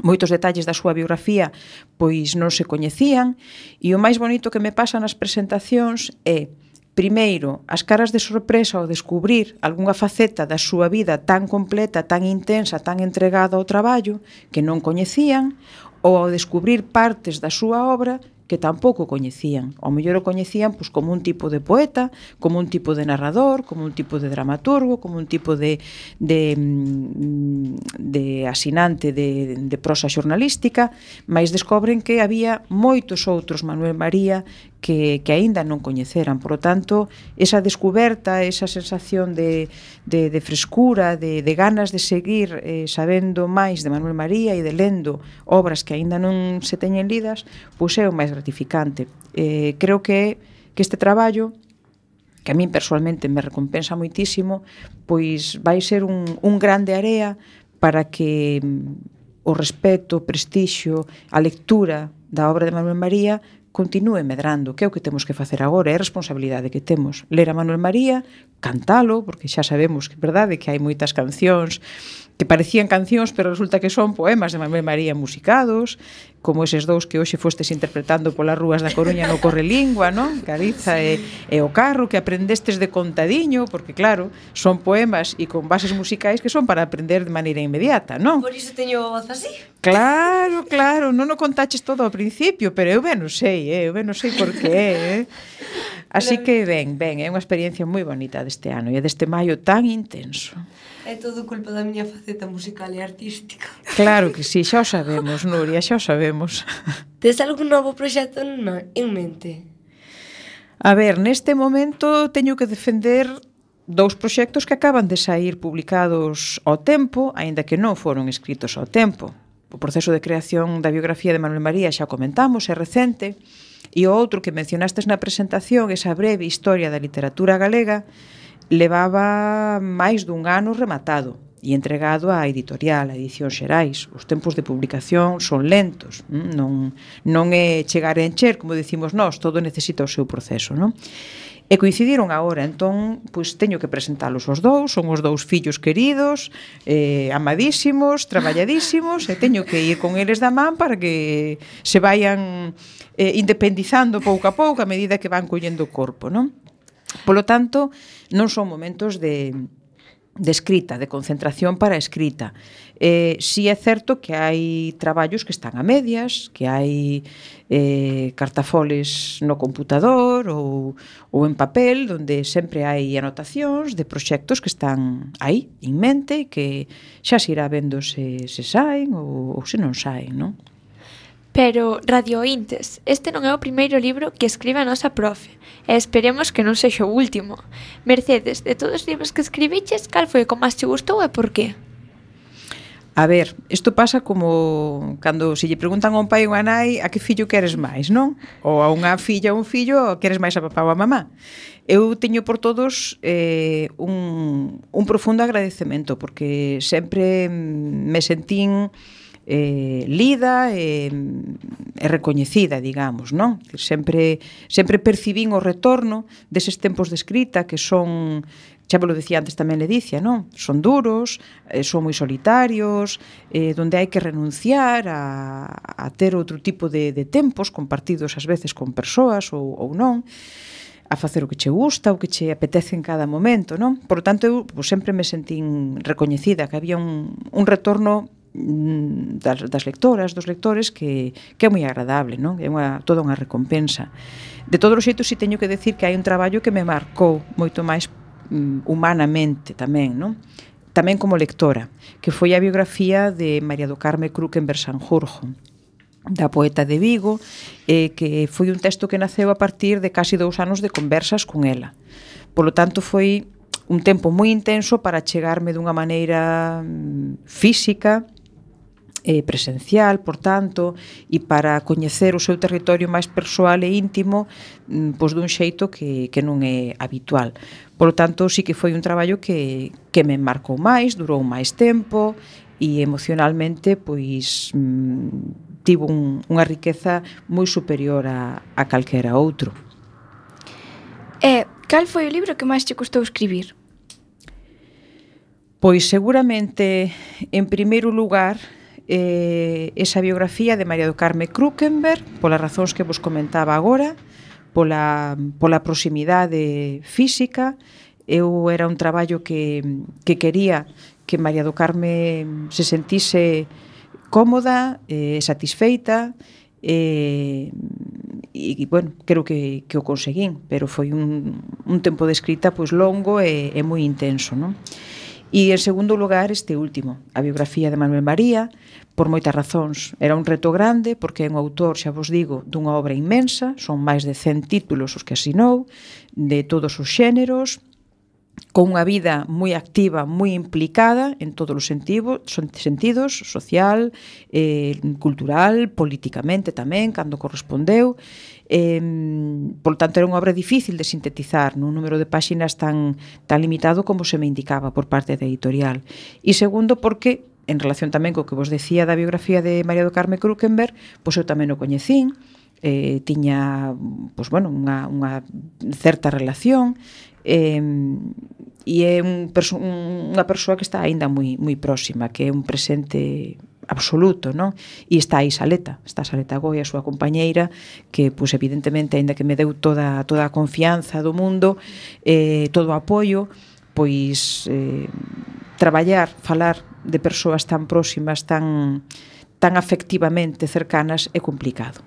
Moitos detalles da súa biografía pois non se coñecían e o máis bonito que me pasa nas presentacións é Primeiro, as caras de sorpresa ao descubrir algunha faceta da súa vida tan completa, tan intensa, tan entregada ao traballo que non coñecían, ou ao descubrir partes da súa obra que tampouco coñecían. Ao mellor o coñecían pois, como un tipo de poeta, como un tipo de narrador, como un tipo de dramaturgo, como un tipo de, de, mm, de asinante de, de prosa xornalística, mas descobren que había moitos outros Manuel María que, que aínda non coñeceran. Por lo tanto, esa descoberta, esa sensación de, de, de frescura, de, de ganas de seguir eh, sabendo máis de Manuel María e de lendo obras que aínda non se teñen lidas, pois é o máis gratificante. Eh, creo que que este traballo que a min personalmente me recompensa moitísimo, pois vai ser un, un grande area para que mm, o respeto, o prestixio, a lectura da obra de Manuel María continúe medrando, que é o que temos que facer agora, é a responsabilidade que temos. Ler a Manuel María, cantalo, porque xa sabemos que verdade que hai moitas cancións que parecían cancións, pero resulta que son poemas de Manuel María musicados, como eses dous que hoxe fostes interpretando polas rúas da Coruña no Correlingua, non? Cariza sí. e, e o carro que aprendestes de contadiño, porque claro, son poemas e con bases musicais que son para aprender de maneira inmediata, non? Por iso teño voz así. Claro, claro, non o contaches todo ao principio, pero eu ben non sei, eh? eu ben non sei por qué, eh? Así que ben, ben, é unha experiencia moi bonita deste ano e deste maio tan intenso. É todo culpa da miña faceta musical e artística. Claro que sí, xa o sabemos, Nuria, xa o sabemos. Tes algún novo proxecto en mente? A ver, neste momento teño que defender dous proxectos que acaban de sair publicados ao tempo, aínda que non foron escritos ao tempo. O proceso de creación da biografía de Manuel María xa comentamos, é recente, e o outro que mencionastes na presentación, esa breve historia da literatura galega, levaba máis dun ano rematado e entregado á editorial, a edición xerais. Os tempos de publicación son lentos, mm, non, non é chegar a encher, como decimos nós, todo necesita o seu proceso, non? E coincidiron agora, entón, pois teño que presentalos os dous, son os dous fillos queridos, eh, amadísimos, traballadísimos, e teño que ir con eles da man para que se vayan eh, independizando pouco a pouco a medida que van collendo o corpo, non? Polo tanto, non son momentos de de escrita, de concentración para a escrita. Eh, si sí é certo que hai traballos que están a medias, que hai eh, cartafoles no computador ou, ou en papel, onde sempre hai anotacións de proxectos que están aí, en mente, que xa se irá vendo se, se saen ou, ou se non saen, non? Pero, Radio Intes, este non é o primeiro libro que escribe a nosa profe, e esperemos que non sexa o último. Mercedes, de todos os libros que escribiches, cal foi o que máis te gustou e por qué? A ver, isto pasa como cando se lle preguntan a un pai ou a nai a que fillo queres máis, non? Ou a unha filla ou un fillo queres máis a papá ou a mamá. Eu teño por todos eh, un, un profundo agradecemento porque sempre me sentín eh, lida e, e recoñecida, digamos, non? Sempre sempre percibín o retorno deses tempos de escrita que son xa vos lo decía antes tamén Ledicia, non? Son duros, eh, son moi solitarios, eh, donde hai que renunciar a, a ter outro tipo de, de tempos compartidos ás veces con persoas ou, ou non a facer o que che gusta, o que che apetece en cada momento, non? Por lo tanto, eu pues, sempre me sentín recoñecida, que había un, un retorno Mm, das, das lectoras, dos lectores que, que é moi agradable, non? É unha, toda unha recompensa. De todos os xeitos, si teño que decir que hai un traballo que me marcou moito máis um, humanamente tamén, non? tamén como lectora, que foi a biografía de María do Carme Krukenberg Sanjurjo, da poeta de Vigo, eh, que foi un texto que naceu a partir de casi dous anos de conversas con ela. Por lo tanto, foi un tempo moi intenso para chegarme dunha maneira mm, física, eh, presencial, por tanto, e para coñecer o seu territorio máis persoal e íntimo mm, pois dun xeito que, que non é habitual. Por lo tanto, sí que foi un traballo que, que me marcou máis, durou máis tempo e emocionalmente pois mm, tivo un, unha riqueza moi superior a, a calquera outro. E cal foi o libro que máis te custou escribir? Pois seguramente, en primeiro lugar, eh, esa biografía de María do Carme Krukenberg, polas razóns que vos comentaba agora, pola, pola proximidade física, eu era un traballo que, que quería que María do Carme se sentise cómoda, eh, satisfeita, eh, e, e, bueno, creo que, que o conseguín, pero foi un, un tempo de escrita pois longo e, e moi intenso, non? E en segundo lugar este último, a biografía de Manuel María, por moitas razóns. Era un reto grande porque é un autor, xa vos digo, dunha obra inmensa, son máis de 100 títulos os que asinou, de todos os xéneros, con unha vida moi activa, moi implicada en todos os sentidos, sentidos social, eh, cultural, políticamente tamén, cando correspondeu, Eh, por tanto, era unha obra difícil de sintetizar nun número de páxinas tan, tan limitado como se me indicaba por parte da editorial. E segundo, porque en relación tamén co que vos decía da biografía de María do Carme Krukenberg, pois eu tamén o coñecín, eh, tiña pois, bueno, unha, unha certa relación, eh, e é un perso unha persoa que está aínda moi moi próxima, que é un presente absoluto, non? E está aí Saleta, está Saleta Goi, a súa compañeira, que, pois, evidentemente, aínda que me deu toda, toda a confianza do mundo, eh, todo o apoio, pois, eh, traballar, falar de persoas tan próximas, tan, tan afectivamente cercanas, é complicado.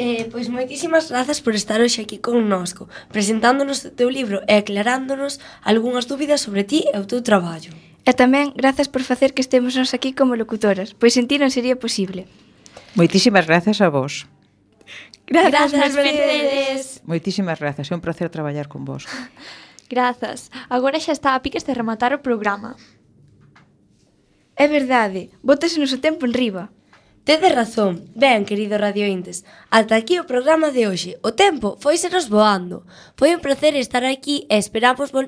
Eh, pois moitísimas grazas por estar hoxe aquí connosco, presentándonos o teu libro e aclarándonos algunhas dúbidas sobre ti e o teu traballo. E tamén, grazas por facer que estemos nos aquí como locutoras, pois sentir non sería posible. Moitísimas grazas a vos. Grazas, Mercedes. Moitísimas grazas, é un placer traballar con vos. Grazas. Agora xa está a piques de rematar o programa. É verdade, bótasenos noso tempo en riba. Tedes razón. Ben, querido radiointes, ata aquí o programa de hoxe. O tempo foi senos voando. Foi un placer estar aquí e esperamos volver